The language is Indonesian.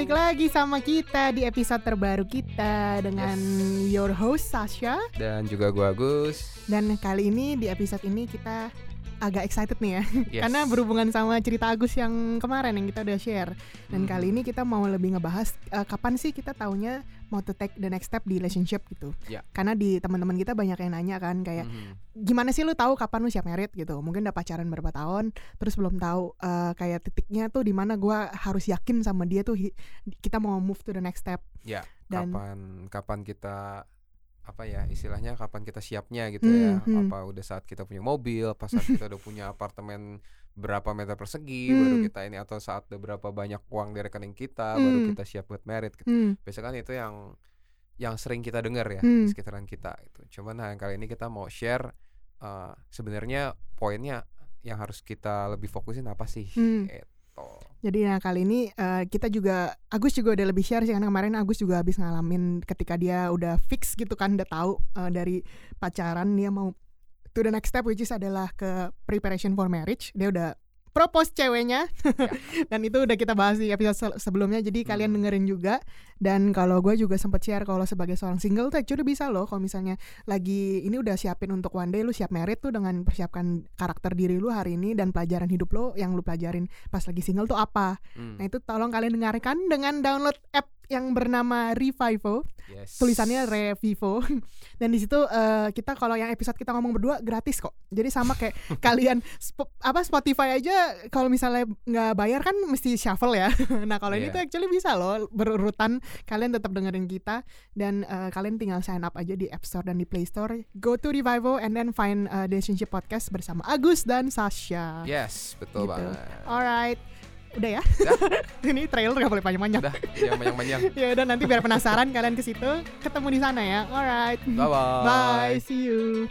balik lagi sama kita di episode terbaru kita dengan your host Sasha Dan juga gua Agus. dan kali ini di episode ini kita agak excited nih ya Yes. karena berhubungan sama cerita Agus yang kemarin yang kita udah share dan Hmm. kali ini kita mau lebih ngebahas eh, kapan sih kita taunya mau to take the next step di relationship gitu Ya. karena di teman-teman kita banyak yang nanya kan kayak Mhm. gimana sih lu tahu kapan lu siap merit gitu mungkin udah pacaran berapa tahun terus belum tahu eh, kayak titiknya tuh di mana gua harus yakin sama dia tuh kita mau move to the next step Ya, Dan- kapan kapan kita apa ya istilahnya kapan kita siapnya gitu ya? Hmm, hmm. Apa udah saat kita punya mobil, pas saat kita udah punya apartemen berapa meter persegi Hmm. baru kita ini atau saat udah berapa banyak uang di rekening kita baru Hmm. kita siap buat merit gitu. Hmm, Biasanya kan itu yang yang sering kita dengar ya Hmm. di sekitaran kita itu. Cuman nah kali ini kita mau share eh, sebenarnya poinnya yang harus kita lebih fokusin apa sih? Hmm. Jadi nah kali ini eh, kita juga Agus juga udah lebih share sih karena kemarin Agus juga habis ngalamin ketika dia udah fix gitu kan udah tahu eh, dari pacaran dia mau to the next step which is adalah ke preparation for marriage. Dia udah propose ceweknya dan itu udah kita bahas di episode se- sebelumnya jadi kalian Hmm. dengerin juga dan kalau gue juga sempet share kalau sebagai seorang single tuh actually bisa loh kalau misalnya lagi ini udah siapin untuk one day lu siap merit tuh dengan persiapkan karakter diri lu hari ini dan pelajaran hidup lo yang lu pelajarin pas lagi single tuh apa Hmm. nah itu tolong kalian dengarkan dengan download app yang bernama Revivo Yes. tulisannya Revivo dan di situ eh, kita kalau yang episode kita ngomong berdua gratis kok jadi sama kayak kalian sp- apa Spotify aja kalau misalnya nggak bayar kan mesti shuffle ya nah kalau ini Iya. tuh actually bisa loh berurutan kalian tetap dengerin kita dan eh, kalian tinggal sign up aja di App Store dan di Play Store go to Revivo and then find eh, relationship podcast bersama Agus dan Sasha Yes, betul Gitu. banget. alright udah ya? Ini trailer nggak boleh panjang-panjang. Udah, yang banyak-banyak. ya udah nanti biar penasaran kalian ke situ ketemu di sana ya. Alright. Bye bye. bye see you